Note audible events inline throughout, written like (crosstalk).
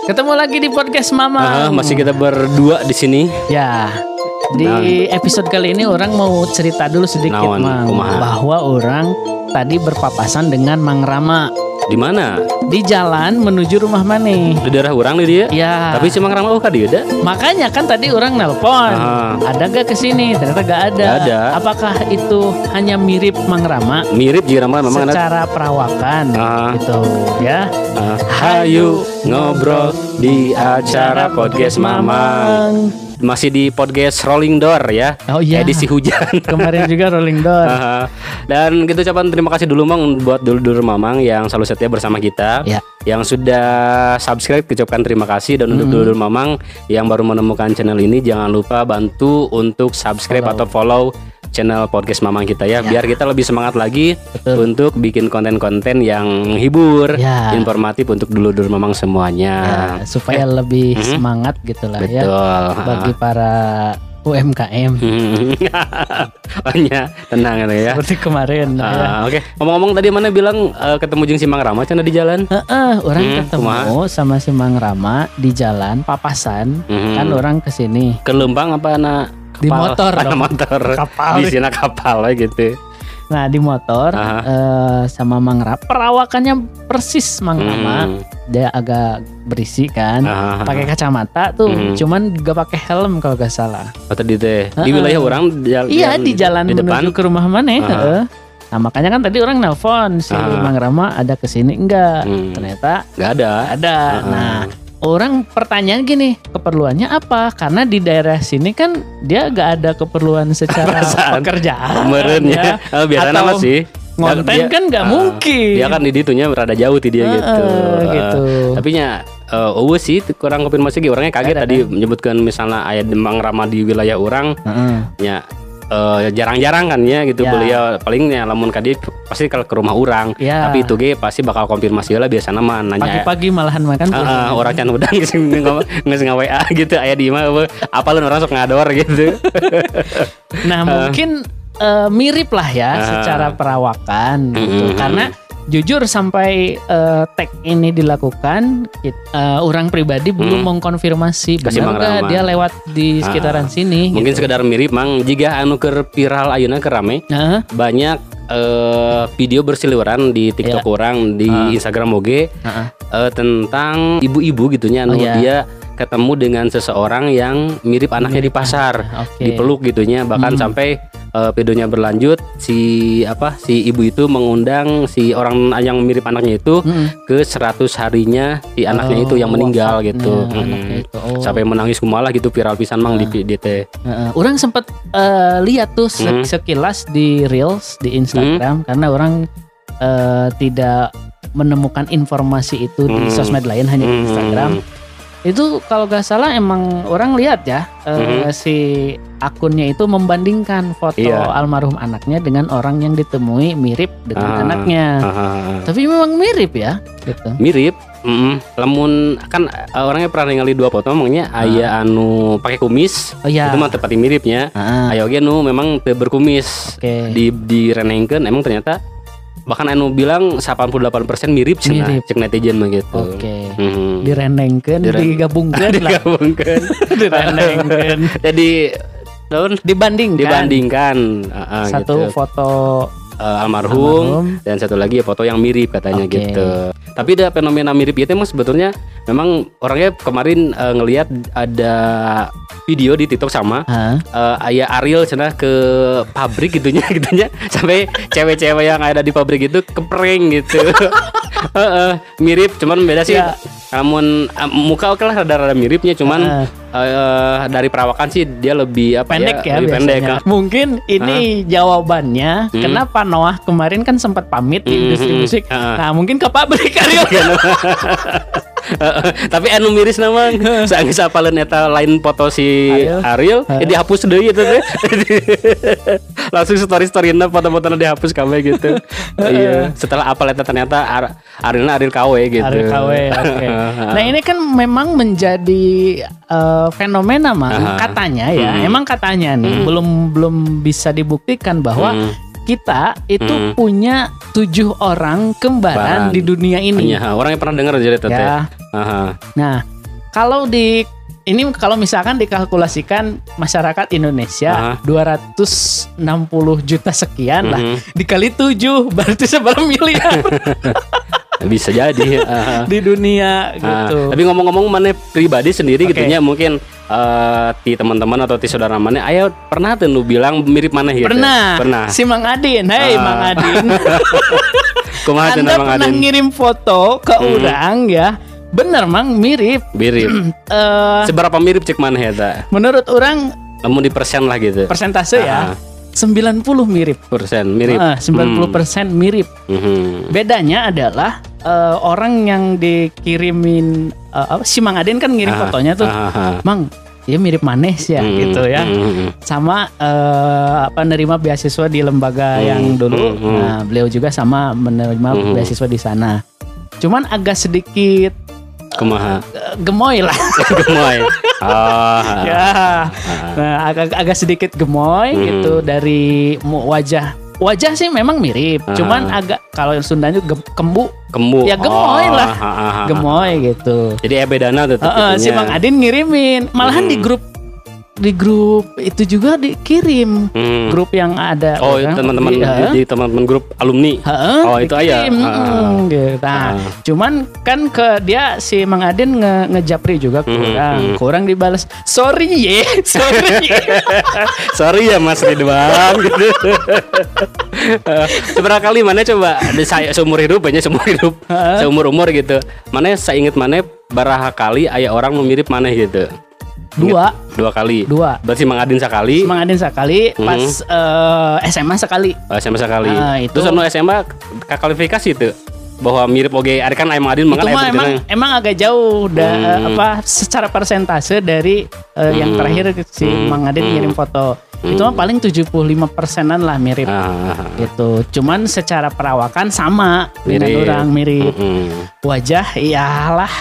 Ketemu lagi di podcast Mama. Ah, masih kita berdua di sini. Ya. Di episode kali ini orang mau cerita dulu sedikit Naon, Mang kumaha? bahwa orang tadi berpapasan dengan Mang Rama Di mana? di jalan menuju rumah Mane. Di daerah orang di dia. Ya. Tapi si Mang Rama oh dia ada. Makanya kan tadi orang nelpon, Ah. ada gak ke sini? Ternyata gak ada. Gak ada. Apakah itu hanya mirip Mang Rama Mirip Rama memang ada. secara perawakan Ah. gitu ya? Ah, Hayu ngobrol di acara podcast Mamang. Masih di podcast Rolling Door ya. Oh iya. Edisi hujan. (laughs) Kemarin juga Rolling Door. (laughs) Aha. Dan kita ucapan terima kasih dulu Mang buat dulur-dulur Mamang yang selalu setia bersama kita. Ya. Yang sudah subscribe ucapkan terima kasih dan untuk dulur Mamang yang baru menemukan channel ini jangan lupa bantu untuk subscribe Follow. atau follow channel podcast Mamang kita ya, biar kita lebih semangat lagi Betul. untuk bikin konten-konten yang menghibur, Ya. informatif untuk dulur-dulur Mamang semuanya. Ya, supaya lebih Mhm. semangat gitulah ya Betul. bagi para UMKM (laughs) Banyak tenang ya. seperti kemarin ya. Ah, Oke, ngomong-ngomong tadi mana bilang eh, ketemu jeung si Mang Rama cenah di jalan? Heeh, orang Hmm, ketemu sama si Mang Rama di jalan papasan Mhm. kan orang ke sini Ke Lembang apa anak Di motor Anak dong. motor. Kapal. Di sini kapal lah gitu. nah di motor Aha. eh, sama Mang Rama perawakannya persis Mang Rama Hmm. dia agak berisi kan pakai kacamata tuh Mhm. cuman gak pakai helm kalau gak salah Oh, tadi teh di wilayah orang di, iya di jalan di depan. menuju ke rumah mana heeh. Nah makanya kan tadi orang nelpon si Aha. Mang Rama ada ke sini enggak Hmm. ternyata Nggak ada. ada. Nah orang pertanyaan gini keperluannya apa? Karena di daerah sini kan dia gak ada keperluan (laughs) secara Perasaan. pekerjaan. Meren ya. (laughs) Oh, biasa nama sih. ngonten Dia- kan nggak ah, mungkin. Dia kan di ditunya rada jauh ti dia Heeh, gitu. gitu. Eh, tapi nya eh, eueuh sih kurang konfirmasi orangnya kaget Ada, tadi menyebutkan misalnya ayat Mang Rama di wilayah orang Heeh. ya eh, jarang-jarang kan ya gitu Ya. beliau palingnya lamun kadi pasti kalau ke rumah orang Ya. tapi itu ge pasti bakal konfirmasi lah biasanya mah nanya Pagi-pagi malahan makan. Ah, ah, orang can udang geus (laughs) nge WA gitu aya di mah apa lu orang sok ngador gitu. Nah mungkin eh, mirip lah ya Ah. secara perawakan gitu. Mhm. Karena jujur sampai eh, tag ini dilakukan, eh, orang pribadi belum mengkonfirmasi Kasih benar nggak dia lewat di sekitaran sini. Mungkin gitu. sekedar mirip mang jika anu keur viral ayeuna keur rame Nah, banyak eh, video berseliweran di TikTok Iya. orang di Ah. Instagram oge Heeh. eh, tentang ibu-ibu gitunya anu Oh, iya. dia ketemu dengan seseorang yang mirip anaknya di pasar Oke. dipeluk gitunya bahkan Hmm. sampai eh, videonya berlanjut si apa si ibu itu mengundang si orang yang mirip anaknya itu Mm-mm. ke 100 harinya si anaknya Oh, itu yang meninggal gitu anaknya Mm. itu. Oh. sampai menangis kumalah gitu viral pisan mang di di teh Heeh. Orang sempat eh, lihat tuh Hmm. sekilas di reels di Instagram karena orang eh, tidak menemukan informasi itu di Hmm. sosmed lain hanya di Hmm. Itu kalau gak salah emang orang lihat ya eh, si akunnya itu membandingkan foto Hmm. Iya. almarhum anaknya dengan orang yang ditemui mirip dengan Ah. anaknya. Ah, Tapi memang mirip ya, gitu. mirip Mm-mm. lamun kan eh, orangnya pernah ningali dua foto emangnya aya anu pakai kumis Oh ya. itu mah tepat miripnya Ah, aya oge nu memang berkumis Oke. di direnengkeun emang ternyata bahkan anu bilang 88% mirip cenah Mirip. cek netizen mah gitu Oke. Mhm. Direnengkeun, Diren- digabungkeun (laughs) lah. digabungkeun (laughs) Direnengkeun. jadi daun Dibandingkan. dibandingkan ah, ah, satu gitu. foto Eh, almarhum, almarhum. dan satu lagi ya foto yang mirip katanya Oke. gitu. Tapi ada fenomena mirip itu emang sebetulnya memang orangnya kemarin eh, ngelihat ada video di TikTok sama Hah? eh, ayah Ariel cenah ke pabrik gitunya (laughs) gitunya sampai cewek-cewek yang ada di pabrik itu keprank gitu. Heeh, (laughs) mirip cuman beda sih. Ya. Namun eh, muka oke lah rada-rada miripnya cuman eh, dari perawakan sih dia lebih apa pendek ya, lebih pendek. biasanya. Mungkin ini jawabannya Hmm. kenapa Noah kemarin kan sempat pamit di Hmm, industri hmm, musik. ah. Nah, mungkin ke pabrik Ariel. (laughs) (laughs) Tapi anu miris nama (laughs) Saanggeus apaleun eta lain foto si Ariel. Ya dihapus deui itu teh. (laughs) Langsung story-storyna foto-fotona dihapus kabeh gitu. Iya, setelah apal eta ternyata Ar Arielna Ariel KW gitu. Ariel KW, oke. Nah ini kan memang menjadi eh, fenomena mah katanya ya, Hmm. emang katanya nih belum belum bisa dibuktikan bahwa Hmm. kita itu Hmm. punya tujuh orang kembaran Kembaran. di dunia ini. Iya, orang yang pernah dengar cerita teh. Ya, Aha. nah kalau di ini kalau misalkan dikalkulasikan masyarakat Indonesia Ah. 260 juta sekian lah Mhm. dikali 7 berarti seberapa miliar (laughs) Bisa jadi. ah. di dunia Ah, gitu. tapi ngomong-ngomong mana pribadi sendiri Oke. gitunya mungkin eh di teman-teman atau di saudara mana ayo pernah tuh lu bilang mirip mana gitu Pernah. pernah Si Mang Adin, hei Ah. Mang Adin. (laughs) kumaha Anda Mang pernah Adin ngirim foto ke Hmm. orang ya. Bener Mang, mirip. mirip (clears throat) Eh seberapa mirip cek mana ya ta? menurut orang namun di persen lah gitu persentase ya Ah. 90 mirip. persen mirip Ah, 90% mirip. Mhm. Bedanya adalah eh, orang yang dikirimin eh, apa si Mang Adin kan ngirim Ah, fotonya tuh. ah, ah. Mang, dia mirip Manes ya Mhm, gitu ya. mhm. Sama eh, apa nerima beasiswa di lembaga Hmm, yang dulu. hmm, hmm. Nah, beliau juga sama menerima Hmm. beasiswa di sana. Cuman agak sedikit kumaha gemoy lah. (laughs) gemoy oh, ya. Nah, agak agak sedikit gemoy Hmm. gitu dari wajah. Wajah sih memang mirip, Ah. cuman agak kalau yang Sundanya gem- kembu, kembu Ya, gemoy Oh, lah. ah, gemoy gitu. jadi bedana tuh Heeh, si. Bang Adin ngirimin, malahan Hmm. di grup di grup itu juga dikirim Hmm. grup yang ada Oh, orang teman-teman di- di, teman-teman grup alumni. Heeh, Oh, itu aja. dikirim, Ah. mm, gitu. Nah, Ah. cuman kan ke dia si Mang Adin nge ngejapri juga Hmm, orang. hmm. Ke orang dibalas, "Sorry ye, (laughs) sorry." ye." (laughs) Sorry ya Mas Ridwan gitu. (laughs) Seberapa kali mana coba di saya seumur hidup banyak seumur hidup seumur umur gitu. Mana saya inget mana baraha kali ayah orang memirip mana gitu. Dua, Dua kali. dua. Berarti Mang Adin sekali, Mang Adin sekali, Hmm. pas eh, SMA sekali. eh, SMA sekali. Ah, itu. Terus anu SMA kualifikasi itu bahwa mirip oge ada kan Mang Adin itu mah emang emang agak jauh da, Hmm. apa secara persentase dari eh, yang Hmm. terakhir si Hmm. Mang Adin Hmm. ngirim foto. Itu mah paling 75 persenan lah mirip. Ah, gitu. Cuman secara perawakan sama dengan Mirip. orang mirip. mm-mm. Wajah iyalah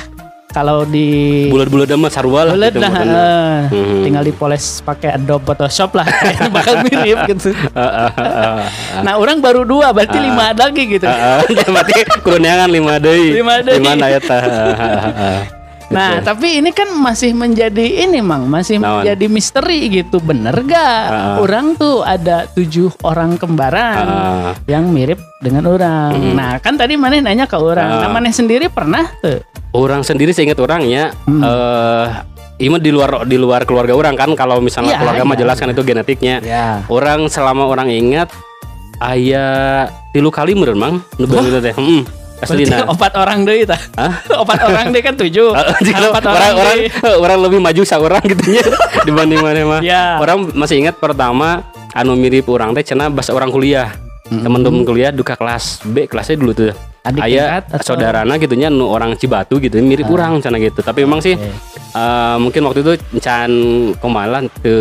kalau di Bulat-bulat mah sarua lah bulat gitu, eh, Hmm. tinggal dipoles pakai Adobe Photoshop lah (laughs) kayaknya bakal mirip gitu. Ah, ah, ah, ah. Nah, orang baru dua berarti Ah. lima lagi gitu. Heeh, (laughs) berarti kurangan lima deui. Lima deui. Lima ya. (laughs) Nah, Gitu. tapi ini kan masih menjadi ini mang, masih Naon? menjadi misteri gitu, bener gak? Ah. Orang tuh ada tujuh orang kembaran Ah. yang mirip dengan orang. Hmm. Nah, kan tadi mana nanya ke orang, Ah. nah mana sendiri pernah tuh? Orang sendiri saya ingat orangnya Hmm. eh ini mah di luar di luar keluarga orang kan kalau misalnya Iya, keluarga mah iya. jelas kan itu genetiknya. Ya. Orang selama orang ingat ayah tilu kali meureun mang nu bener teh. Heeh. Berarti Aslina. opat orang deh itu. (laughs) Opat orang deh kan tujuh. Eh, (laughs) jika Opat orang orang deui. (laughs) orang lebih maju seorang gitu nya dibanding mana mah. Ya. Orang masih ingat pertama anu mirip orang teh cenah bahasa orang kuliah. Mm-mm. Teman-teman kuliah duka kelas B kelasnya dulu tuh. Adik Aya tingkat atau- saudarana gitu nya nu orang Cibatu gitu mirip Ah. orang cenah gitu. Tapi memang sih eh, mungkin waktu itu can kumaha ke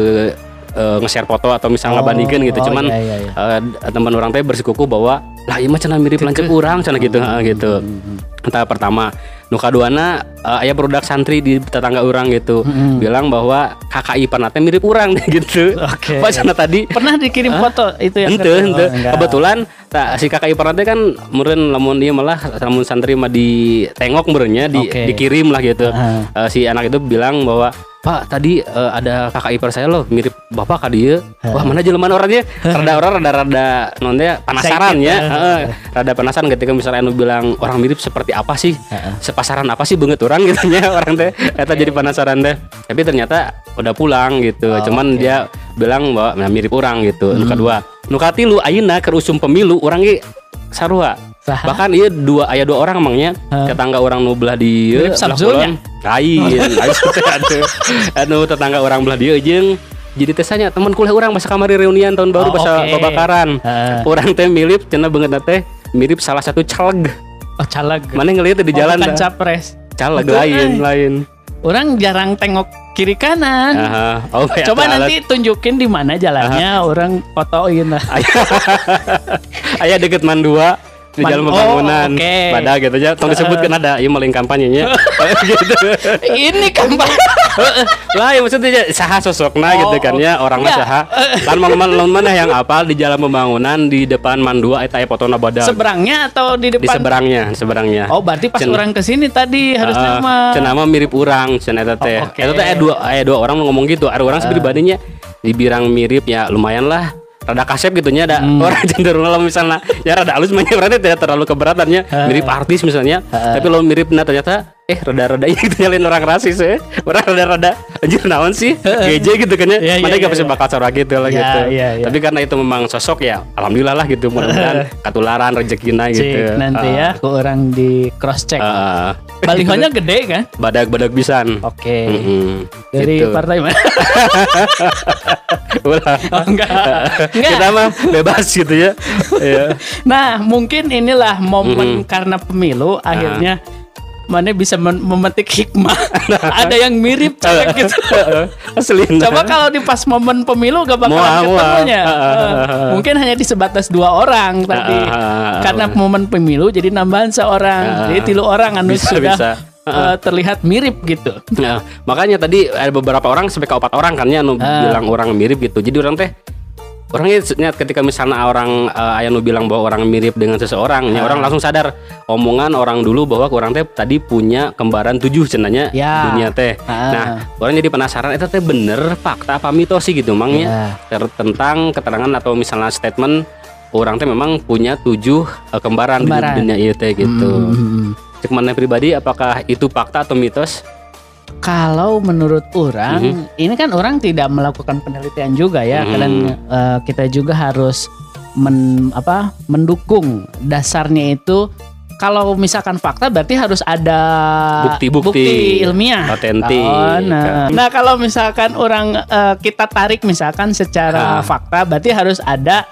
eh, nge-share foto atau misalnya ngebandingkan gitu. Oh, Cuman iya, iya, iya. eh, teman orang teh bersikuku bahwa lah iya mah cenah mirip lancip (laughs) urang cenah gitu heeh, gitu. Hmm. Entah pertama nu kaduana eh, aya produk santri di tetangga orang gitu. Mm-mm. Bilang bahwa kakak teh mirip urang (laughs) gitu. Oke. Pas cenah tadi Pernah dikirim foto itu yang Ente, ente. Oh. Kebetulan tak si kakak teh kan meureun lamun dia malah lamun santri mah ditengok meureunnya di, Oke. dikirim lah gitu. Ah. Eh, si anak itu bilang bahwa Pak tadi eh, ada kakak ipar saya loh mirip bapak ka dieu. Wah mana jelema orangnya? Rada orang rada rada non teh penasaran ya. Heeh. Rada penasaran ketika misalnya anu bilang orang mirip seperti apa sih? Sepasaran apa sih banget orang gitu nya (laughs) orang teh. Eta jadi penasaran teh. Tapi ternyata udah pulang gitu. Oh, Cuman oke. dia bilang bahwa nah, mirip orang gitu. Nu Hmm. kedua, nu katilu ayeuna keur usum pemilu orang ge sarua. Saha? Bahkan iya dua aya dua orang emangnya Hah? tetangga orang nu belah di Mirip Samsulnya? Lain, atuh. (laughs) Anu tetangga orang belah dia jeung jadi tesanya teman kuliah orang masa kamari reunian tahun baru Oh, oke. babakaran. Heeh. Orang teh mirip cenah banget teh mirip salah satu caleg. Oh, caleg. Mana ngelihat di Oh, jalan bukan dah. capres. caleg Betul, lain eh. lain. Orang jarang tengok kiri kanan. Aha. Oh, ya, Coba alat. nanti tunjukin di mana jalannya, orang fotoin lah. (laughs) Aya deket Mandua di jalan oh, pembangunan oke. pada gitu aja tong disebutkan ada iya maling kampanyenya (laughs) (laughs) gitu Ini kampanye. (laughs) lah ya maksudnya saha sosokna Oh, gitu kan ya orangnya enggak. saha kan man man man- mana yang apal di jalan pembangunan di depan mandua eta aya fotona badak Seberangnya atau di di depan? seberangnya seberangnya Oh, berarti pas Cen- orang ke sini tadi harusnya mah. cenama mirip orang cenah eta teh Oh, oke. eta teh aya dua aya dua orang ngomong gitu ada orang pribadinya dibirang mirip ya lumayan lah rada kasep gitu nya ada Hmm. orang (laughs) cenderung kalau misalnya. Ya rada halus mah berarti tidak terlalu keberatannya mirip artis misalnya. Tapi lo mirip nah ternyata eh rada-rada (laughs) gitu nyalain orang rasis ya orang rada-rada anjir naon sih (laughs) geje gitu kan ya Iya, mana iya, gak pasti iya. bakal cara gitu lah Iya, gitu iya, iya. tapi karena itu memang sosok ya alhamdulillah lah gitu mudah-mudahan katularan rezekina Cik, gitu nanti ya ke orang di cross check. Ah. Balihonya (laughs) gede kan? badak-badak pisan Oke. Mm-mm. Dari Gitu. partai mana? Ulah. Oh, enggak. Enggak. Kita mah bebas gitu ya. Iya. Nah, mungkin inilah momen karena pemilu akhirnya mana bisa memetik hikmah. (laughs) Ada yang mirip (laughs) cewek gitu. (laughs) Asli. Coba kalau di pas momen pemilu gak bakalan Mual, mual. ketemunya. Eh. Mungkin hanya di sebatas dua orang tapi Ah, ah, ah, karena momen pemilu jadi nambahan seorang. Jadi tilu orang anu Bisa, sudah bisa. eh, terlihat mirip gitu. Nah, makanya tadi ada beberapa orang sampai ke empat orang kan ya nu Ah. bilang orang mirip gitu. Jadi orang teh orangnya ketika misalnya orang uh, aya nu bilang bahwa orang mirip dengan seseorang, ya orang langsung sadar omongan orang dulu bahwa orang teh tadi punya kembaran tujuh cenanya Ya. dunia teh. Ah. Nah, orang jadi penasaran itu teh bener fakta apa mitos sih gitu emangnya Ya. Ter- tentang keterangan atau misalnya statement orang teh memang punya tujuh uh, kembaran, Kembaran. di dunia itu teh gitu. Hmm. Cek mana pribadi apakah itu fakta atau mitos? Kalau menurut orang, Mhm. ini kan orang tidak melakukan penelitian juga ya, Mhm. dan eh, kita juga harus men, apa, mendukung dasarnya itu. Kalau misalkan fakta berarti harus ada Bukti-bukti. ilmiah, Otentik. Oh, nah. nah kalau misalkan orang eh, kita tarik misalkan secara Ah. fakta, berarti harus ada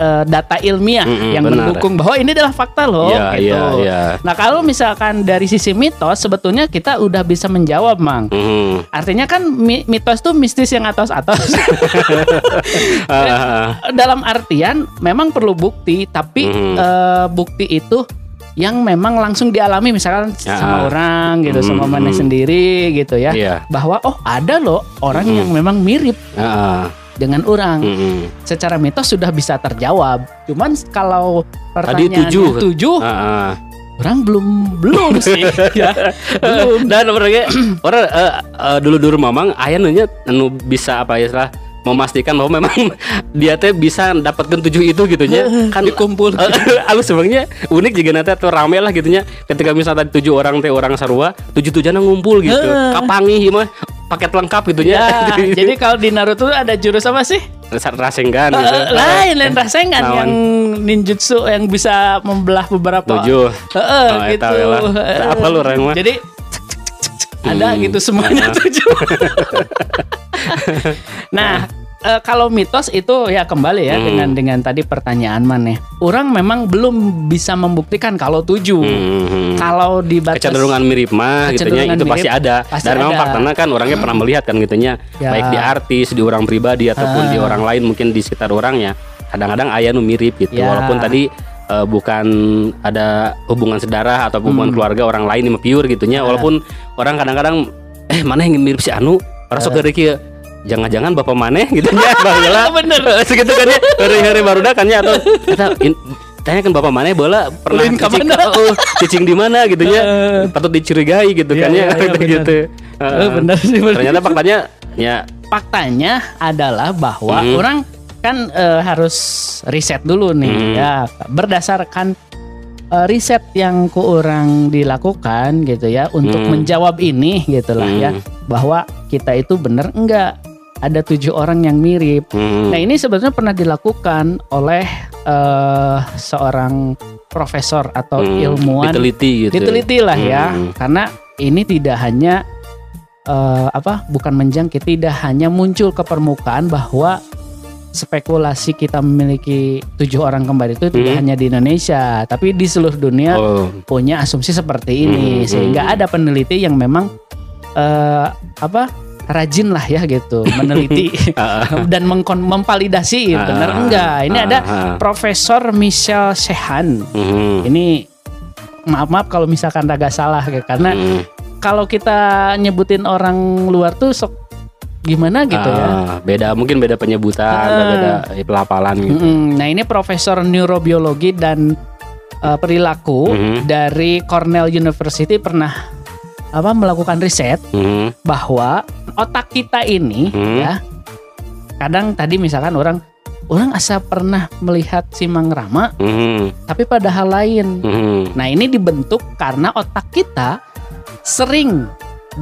eh, data ilmiah Mm-mm, yang benar. mendukung bahwa ini adalah fakta loh. Iya, gitu. iya, iya. Nah kalau misalkan dari sisi mitos, sebetulnya kita udah bisa menjawab, Mang. Mhm. Artinya kan mi- mitos tuh mistis yang atas-atas. (laughs) (laughs) Ah, Dalam artian memang perlu bukti, tapi Mhm. eh, bukti itu yang memang langsung dialami misalkan Ya. sama orang gitu, sama Mhm. mana sendiri gitu ya. Iya. Bahwa oh ada loh orang Mhm. yang memang mirip ah, ah. Dengan orang. Mhm. Secara mitos sudah bisa terjawab. Cuman kalau Tadi pertanyaannya tujuh. tujuh, Ah, ah. orang belum belum sih (laughs) ya. Belum. Dan orangnya (clears throat) orang eh, eh, dulu-dulu mamang aya nanya anu bisa apa ya salah memastikan bahwa memang (laughs) dia teh bisa dapatkan tujuh itu gitu nya kan Dikumpul. Eh, alus sebenarnya unik juga nanti tuh rame lah gitunya ketika misalnya tadi tujuh orang teh orang sarua tujuh tujuhnya ngumpul gitu kapangi mah paket lengkap gitu Ya, (laughs) nya jadi kalau di Naruto ada jurus apa sih? rasengan gitu Eh, lain lain rasengan Naon? yang ninjutsu yang bisa membelah beberapa tujuh Heeh, Oh, gitu. we lah. Heeh. Apa lu, mah? Jadi ada Hmm. gitu semuanya tujuh. (laughs) nah, eh, kalau mitos itu ya kembali ya Hmm. dengan dengan tadi pertanyaan mana. Orang memang belum bisa membuktikan kalau tujuh. Hmm. Kalau di batas kecenderungan mirip mah gitunya Kecenderungan itu pasti ada pasti dan memang ada. faktanya kan orangnya pernah melihat kan gitunya Ya. baik di artis di orang pribadi ataupun Ah. di orang lain mungkin di sekitar orangnya kadang-kadang ayah nu mirip gitu Ya. walaupun tadi eh, bukan ada hubungan saudara atau hubungan Hmm. keluarga orang lain yang pure gitunya walaupun orang kadang-kadang eh mana yang mirip si Anu orang sok gede kieu. Jangan-jangan bapak maneh gitu ya (laughs) baheula Bener. segitu kan ya hari-hari baru kan ya atau kita in- tanya kan bapak mana bola pernah ka cicing, mana? (laughs) oh, cicing di mana gitu ya Eh. patut dicurigai gitu Iya, kan ya gitu Eh, benar sih, ternyata faktanya ya faktanya adalah bahwa Mhm. orang kan eh, harus riset dulu nih Mhm. ya berdasarkan eh, riset yang ku orang dilakukan gitu ya untuk Mhm. menjawab ini gitulah ya Mhm. bahwa kita itu benar enggak ada tujuh orang yang mirip. hmm, Nah ini sebenarnya pernah dilakukan oleh eh, seorang profesor atau hmm, ilmuwan diteliti gitu diteliti lah ya Hmm. karena ini tidak hanya eh, apa bukan menjangkit tidak hanya muncul ke permukaan bahwa spekulasi kita memiliki tujuh orang kembar itu tidak Hmm. hanya di Indonesia tapi di seluruh dunia oh punya asumsi seperti ini Hmm, sehingga hmm. ada peneliti yang memang eh, apa rajin lah ya gitu (laughs) meneliti dan mengkon memvalidasi Ah, benar enggak. Ini ah, ada ah. Profesor Michel Shehan. Mhm. Ini maaf maaf kalau misalkan agak salah ya, karena Mhm. kalau kita nyebutin orang luar tuh sok gimana gitu ya. Ah, beda mungkin beda penyebutan Ah. beda pelafalan gitu. Nah ini Profesor Neurobiologi dan uh, perilaku Mhm. dari Cornell University pernah apa melakukan riset Mhm. bahwa otak kita ini Mhm. ya kadang tadi misalkan orang orang asa pernah melihat si Mang Rama Mhm. tapi pada hal lain. Mhm. Nah ini dibentuk karena otak kita sering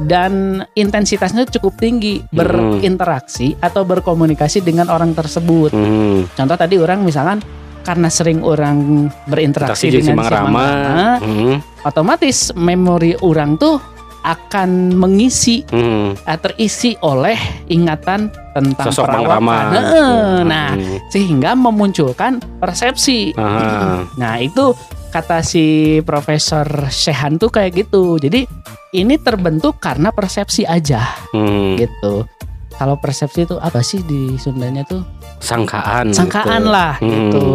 dan intensitasnya cukup tinggi Mhm. berinteraksi atau berkomunikasi dengan orang tersebut. Mhm. Contoh tadi orang misalkan karena sering orang berinteraksi Interaksi dengan Mang si Mang Rama. Rama, Mhm. otomatis memori orang tuh akan mengisi Mhm. eh, terisi oleh ingatan tentang Sosok perawakan. Heeh, Nah, sehingga memunculkan persepsi. Aha. Nah, itu kata si Profesor Shehan tuh kayak gitu. Jadi ini terbentuk karena persepsi aja Mhm. gitu. Kalau persepsi itu apa sih di Sundanya tuh? Sangkaan. Sangkaan gitu. lah Mhm. gitu.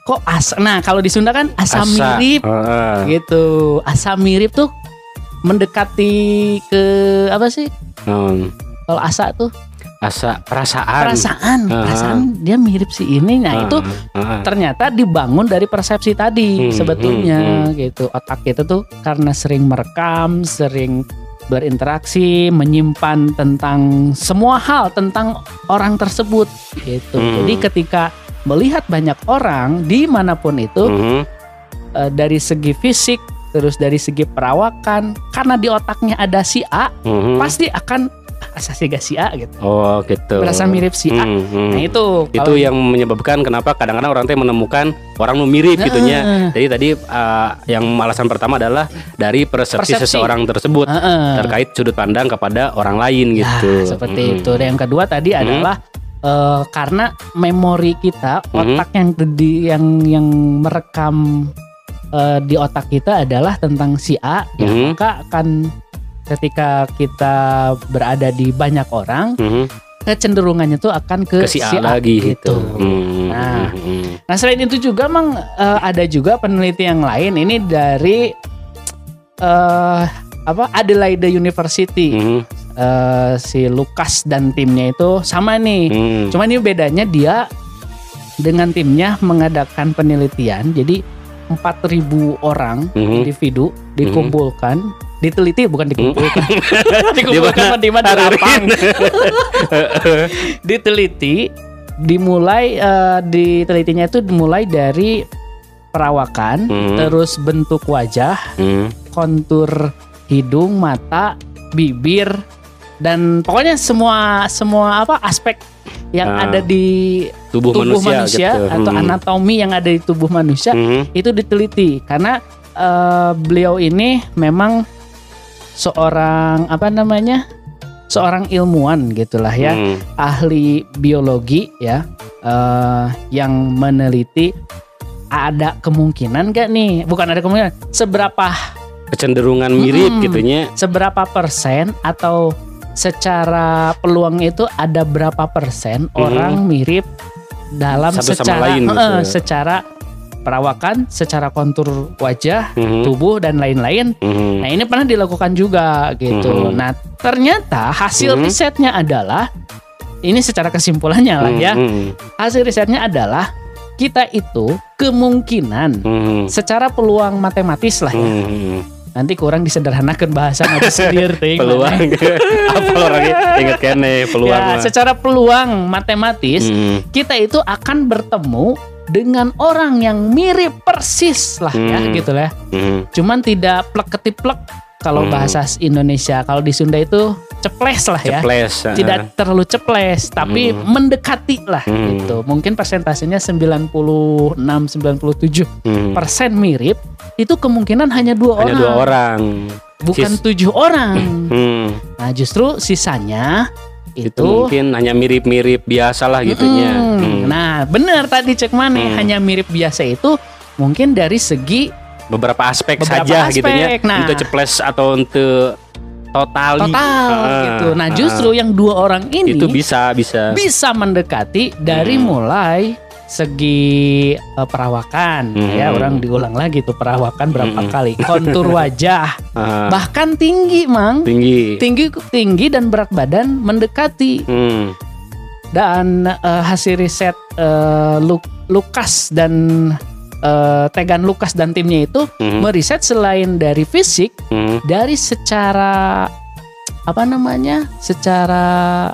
Kok asa? Nah, kalau di Sunda kan asa, mirip Heeh. gitu. Asa mirip tuh mendekati ke apa sih? Naon? Kalau asa tuh asa perasaan. perasaan, Ah. perasaan dia mirip si ini. Nah, itu Heeh. ternyata dibangun dari persepsi tadi Hmm, sebetulnya gitu otak kita tuh karena sering merekam sering berinteraksi menyimpan tentang semua hal tentang orang tersebut gitu Hmm. jadi ketika melihat banyak orang di mana pun itu Mhm. eh, dari segi fisik terus dari segi perawakan karena di otaknya ada si A Mhm. pasti akan asa si si A gitu Oh gitu. merasa mirip si A Mhm, mhm. nah itu itu yang menyebabkan kenapa kadang-kadang orang teh menemukan orang nu mirip gitunya. Jadi tadi uh, yang alasan pertama adalah dari persepsi, Persepsi. seseorang tersebut Heeh. terkait sudut pandang kepada orang lain gitu. Nah, seperti Mhm. itu. Dan yang kedua tadi Mhm. adalah eh, karena memori kita, Mhm. otak yang di yang yang merekam eh, di otak kita adalah tentang si A, ya Mhm. maka akan ketika kita berada di banyak orang, Mhm. kecenderungannya tuh akan ke, ke si A lagi gitu. Mhm, Nah. mhm. Nah selain itu juga mang eh, ada juga peneliti yang lain ini dari eh apa Adelaide University Mhm, eh, si Lukas dan timnya itu sama nih. mhm. Cuma ini bedanya dia dengan timnya mengadakan penelitian. Jadi 4.000 orang Mhm. individu dikumpulkan, diteliti bukan dikumpulkan. (laughs) dikumpulkan Di mana? di lapang. diteliti dimulai eh, ditelitinya itu dimulai dari perawakan, Mhm. terus bentuk wajah, Mhm. kontur hidung, mata, bibir dan pokoknya semua semua apa aspek yang Ah. ada di Tubuh, tubuh manusia, manusia, gitu. atau Mhm. anatomi yang ada di tubuh manusia Mhm. itu diteliti karena eh, beliau ini memang seorang apa namanya seorang ilmuwan gitulah ya Mhm. ahli biologi ya eh, yang meneliti ada kemungkinan gak nih bukan ada kemungkinan seberapa kecenderungan mirip Mm-mm. gitunya. seberapa persen atau secara peluang itu ada berapa persen orang mirip dalam Satu secara lain eh, secara perawakan, secara kontur wajah, Mhm. tubuh dan lain-lain. Mhm. Nah, ini pernah dilakukan juga gitu. Mhm. Nah, ternyata hasil Mhm. risetnya adalah ini secara kesimpulannya lah ya. Mhm. Hasil risetnya adalah kita itu kemungkinan Mhm. secara peluang matematis lah ya. Mhm. Nanti kurang disederhanakan bahasa nanti sendiri ting, peluang (laughs) apa orangnya inget kene peluang Ya, secara peluang matematis Mhm. kita itu akan bertemu dengan orang yang mirip persis lah ya Hmm. gitu lah. Mhm. Cuman tidak plek ketiplek kalau Hmm. bahasa Indonesia. Kalau di Sunda itu ceples lah ya. ceples heeh. Tidak terlalu ceples tapi Hmm. mendekati lah Hmm. gitu. Mungkin persentasenya 96 97 Mhm. persen mirip. Itu kemungkinan hanya dua hanya orang, dua orang bukan Sis- tujuh orang. (clears throat) Hmm. Nah, justru sisanya itu itu mungkin hanya mirip-mirip biasa lah gitunya Mm-mm. Hmm. Nah, benar tadi cek mana Hmm. hanya mirip biasa itu mungkin dari segi beberapa aspek Beberapa saja aspek. gitunya Nah. untuk ceples atau untuk totali total Ah, gitu. Nah, ah. justru yang dua orang ini itu bisa bisa bisa mendekati dari Hmm. mulai segi eh, perawakan Hmm. ya orang diulang lagi tuh perawakan berapa Hmm. kali kontur (laughs) wajah Ah, bahkan tinggi mang tinggi tinggi tinggi dan berat badan mendekati Hmm. dan eh, hasil riset Lu- Lukas dan eh, Tegan Lukas dan timnya itu Hmm. meriset selain dari fisik Hmm. dari secara apa namanya secara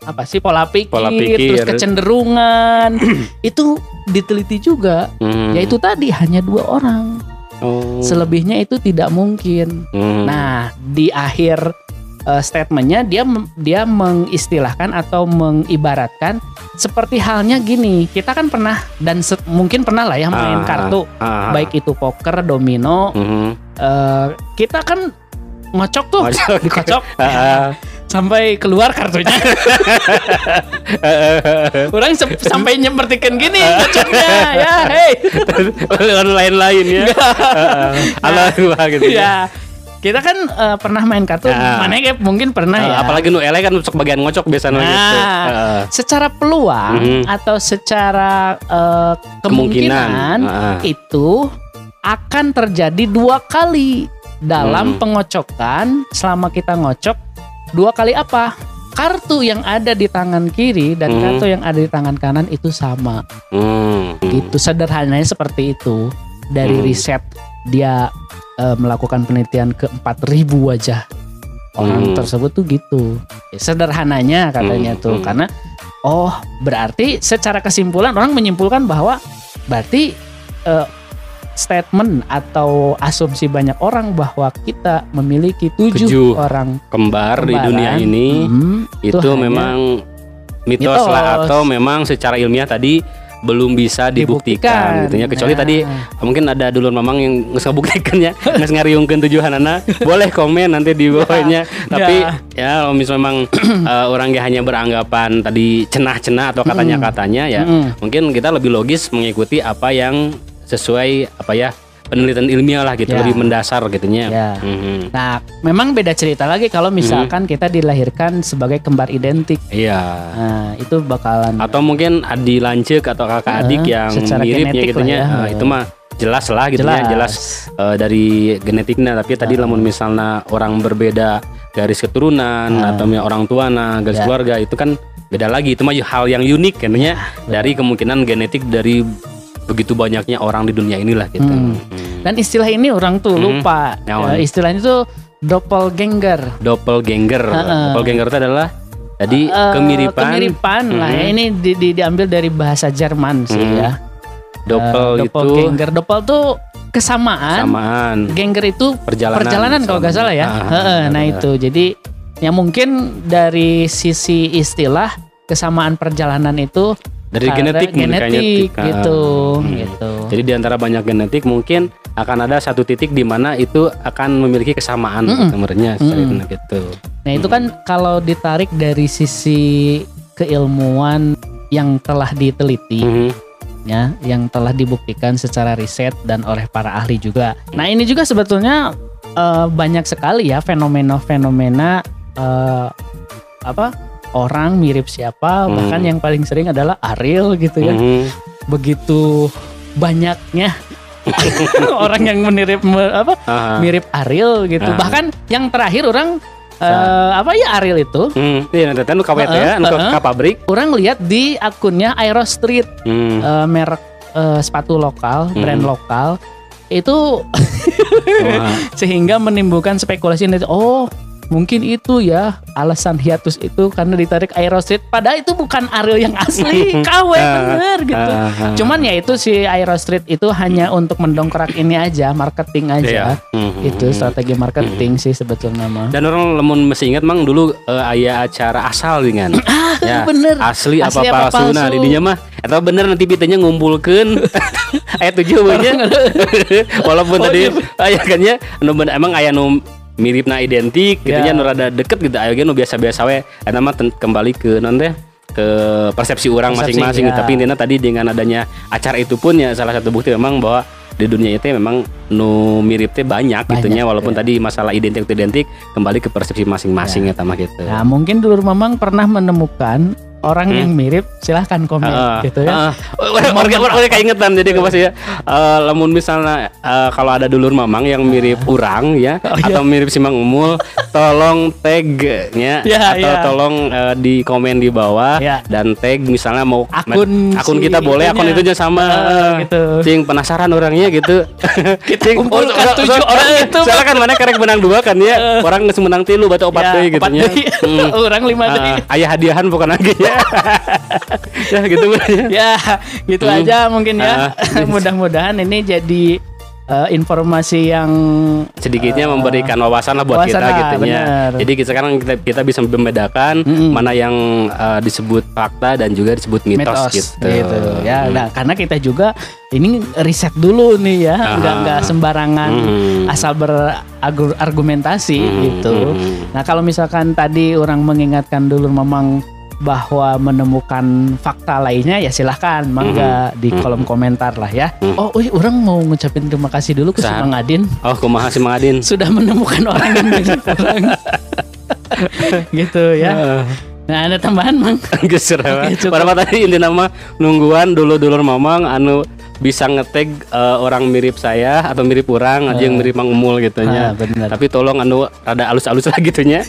apa sih pola pikir, Pola pikir. terus kecenderungan (clears throat) itu diteliti juga Hmm. yaitu tadi hanya dua orang Oh. selebihnya itu tidak mungkin Hmm. nah di akhir eh, statementnya dia dia mengistilahkan atau mengibaratkan seperti halnya gini. Kita kan pernah dan mungkin pernah lah ya main Ah, kartu ah, baik itu poker domino. Mhm. eh, kita kan ngocok tuh. Ngocok. (laughs) dikocok Ah, sampai keluar kartunya. (laughs) Orang sampai nyempertikan gini ngocoknya ya hey. (laughs) Online lain ya gua gitu ya kita kan eh, pernah main kartu Ah. mana kayak mungkin pernah ya Ah, apalagi nu ele kan untuk bagian ngocok biasanya Nah, gitu Ah, secara peluang Mhm. atau secara eh, Kemungkinan. kemungkinan Ah. itu akan terjadi dua kali dalam Hmm. pengocokan selama kita ngocok dua kali apa kartu yang ada di tangan kiri dan Hmm. kartu yang ada di tangan kanan itu sama hmm. gitu sederhananya seperti itu dari Hmm. riset dia eh, melakukan penelitian ke 4000 wajah orang Hmm. tersebut tuh gitu Ya, sederhananya katanya Hmm, tuh hmm. karena oh berarti secara kesimpulan orang menyimpulkan bahwa berarti eh, statement atau asumsi banyak orang bahwa kita memiliki tujuh, Tujuh orang kembar di kembaran. dunia ini Hmm, itu hanya memang mitos, mitos. lah atau memang secara ilmiah tadi belum bisa dibuktikan, gitu ya. Kecuali Nah, tadi mungkin ada dulur mamang yang nggak ngebuktikan ya. (laughs) Nggak ngariungkeun tujuan anak boleh komen nanti di bawahnya. Tapi ya kalau misalnya memang (clears throat) eh, orang yang hanya beranggapan tadi cenah-cenah atau katanya katanya ya mungkin kita lebih logis mengikuti apa yang sesuai apa ya penelitian ilmiah lah gitu Ya. lebih mendasar gitunya Ya. Mhm. Nah, memang beda cerita lagi kalau misalkan kita dilahirkan sebagai kembar identik. iya Nah, itu bakalan atau mungkin adi lancek atau kakak Eh, adik yang mirip ya gitunya ya. Eh, itu mah jelas lah gitu ya jelas eh, dari genetiknya tapi tadi Ah. lamun misalnya orang berbeda garis keturunan atau misalnya orang tua nah garis Ya. keluarga itu kan beda lagi itu mah hal yang unik kan ya dari kemungkinan genetik dari begitu banyaknya orang di dunia inilah gitu Hmm. Hmm. Dan istilah ini orang tuh Mhm. lupa. Eh, istilahnya tuh doppelganger. doppelganger Heeh. doppelganger itu adalah tadi Eh, kemiripan kemiripan lah ya. Mhm. Ini di- di- diambil dari bahasa Jerman sih Mhm. ya. doppel itu doppelganger. Doppel tuh kesamaan. samaan Ganger itu perjalanan perjalanan kalau nggak salah ya. Ah, Heeh, nah itu jadi ya mungkin dari sisi istilah kesamaan perjalanan itu dari karena genetik genetik kayaknya. gitu Hmm. gitu. Jadi di antara banyak genetik mungkin akan ada satu titik di mana itu akan memiliki kesamaan Mm-mm. sebenarnya secara Mm-mm. genetik gitu. Nah itu kan kalau ditarik dari sisi keilmuan yang telah diteliti Mhm. ya, yang telah dibuktikan secara riset dan oleh para ahli juga. Nah ini juga sebetulnya eh, banyak sekali ya fenomena-fenomena eh, apa orang mirip siapa, Hmm. bahkan yang paling sering adalah Ariel gitu ya. Mhm. Begitu banyaknya (laughs) orang yang mirip apa Aha. mirip Ariel gitu. Ah. Bahkan yang terakhir orang eh, apa ya Ariel itu Hmm, iya nanti nu kawet Heeh, ya, heeh. ka pabrik. orang lihat di akunnya Aero Street Hmm. eh, merek eh, sepatu lokal, Hmm. brand lokal itu (laughs) sehingga menimbulkan spekulasi dari oh mungkin itu ya alasan hiatus itu karena ditarik Aero Street padahal itu bukan Ariel yang asli (laughs) KW Ah, bener gitu. ah, ah. Cuman ya itu si Aero Street itu hanya untuk mendongkrak ini aja, marketing aja. Iya. Mhm. Itu strategi marketing sih sebetulnya mah. Dan orang lemun masih ingat mang dulu eh, aya acara asal dengan (clears throat) ya, bener. asli, Asli apa apa palsu nah palsu. di dinya mah atau bener nanti pitanya ngumpulkeun (laughs) ayat tujuh (laughs) nya walaupun Oh, tadi iya. aya kan ya nu bener- emang aya nu mirip na identik gitu Ya. nya nu rada deket gitu ge nu biasa-biasa we eta mah kembali ke non teh ke persepsi orang masing-masing ya. tapi intinya tadi dengan adanya acara itu pun ya salah satu bukti memang bahwa di dunia itu memang nu mirip teh banyak, Banyak, gitunya walaupun ya. tadi masalah identik identik kembali ke persepsi masing-masing ya, mah gitu. Nah, mungkin dulur mamang pernah menemukan orang Hmm. yang mirip, silahkan komen Heeh, gitu ya. Orang orang orang keingetan jadi ke ya. Eh, lamun misalnya eh, kalau ada dulur mamang yang mirip urang ya Oh, iya. atau mirip simang umul, tolong tag-nya (laughs) Ya, atau ya. tolong eh, di komen di bawah Ya. dan tag misalnya mau Akun akun si kita boleh akun itunya. itunya sama Heeh, gitu. Cing penasaran orangnya gitu. (laughs) Cing kumpulkan tujuh orang itu, Soalnya kan mana karek menang dua kan ya. Orang geus menang tilu batu opat deui gitu opat nya. deui. Hmm. (laughs) orang lima deui. Ah, ayah hadiahan bukan lagi ya. (laughs) ya gitu ya. ya gitu Hmm. aja mungkin ya Ah. (laughs) mudah-mudahan ini jadi eh, informasi yang sedikitnya Eh, memberikan wawasan lah buat wawasan kita lah, gitu ya. Jadi kita sekarang kita, kita bisa membedakan Mm-mm. mana yang eh, disebut fakta dan juga disebut mitos, mitos gitu. gitu, ya Mm. nah karena kita juga ini riset dulu nih ya Ah. nggak nggak sembarangan Mm. asal berargumentasi Mm, gitu mm. nah kalau misalkan tadi orang mengingatkan dulu memang bahwa menemukan fakta lainnya ya silahkan mangga di Mhm. kolom komentar lah ya. Mhm. Oh, wih, orang mau ngucapin terima kasih dulu ke si. Mang Adin Oh, kumaha si Mang Adin? (laughs) sudah menemukan orang yang mirip orang. (laughs) gitu ya. Nah, ada tambahan, Mang? (laughs) Geus. Pada tadi inti nama nungguan dulu dulur mamang anu bisa ngetag eh, orang mirip saya atau mirip orang aja yang mirip Mang Umul gitu nya. Tapi tolong anu rada alus-alus lah gitu nya.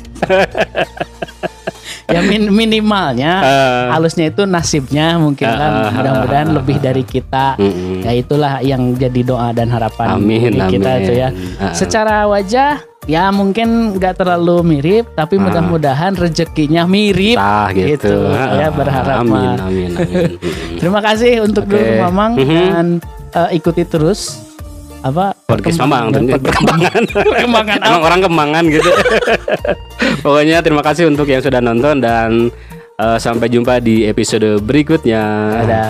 Ya min- minimalnya Eh. (laughs) halusnya itu nasibnya mungkin kan Ah, ah, mudah-mudahan ah, lebih dari kita Mm-mm. ya itulah yang jadi doa dan harapan Amin, kita amin. tuh ya ah. secara wajah ya mungkin nggak terlalu mirip tapi Ah. mudah-mudahan rezekinya mirip Tah gitu. Gitu, Ah, ya, berharap Amin, mah. amin, amin. (laughs) Terima kasih untuk Oke. dulu Mamang Mhm. dan eh, ikuti terus apa podcast Mamang perkembangan- perkembangan. perkembangan (laughs) Emang orang kemangan gitu. Pokoknya terima kasih untuk yang sudah nonton dan eh, sampai jumpa di episode berikutnya. ada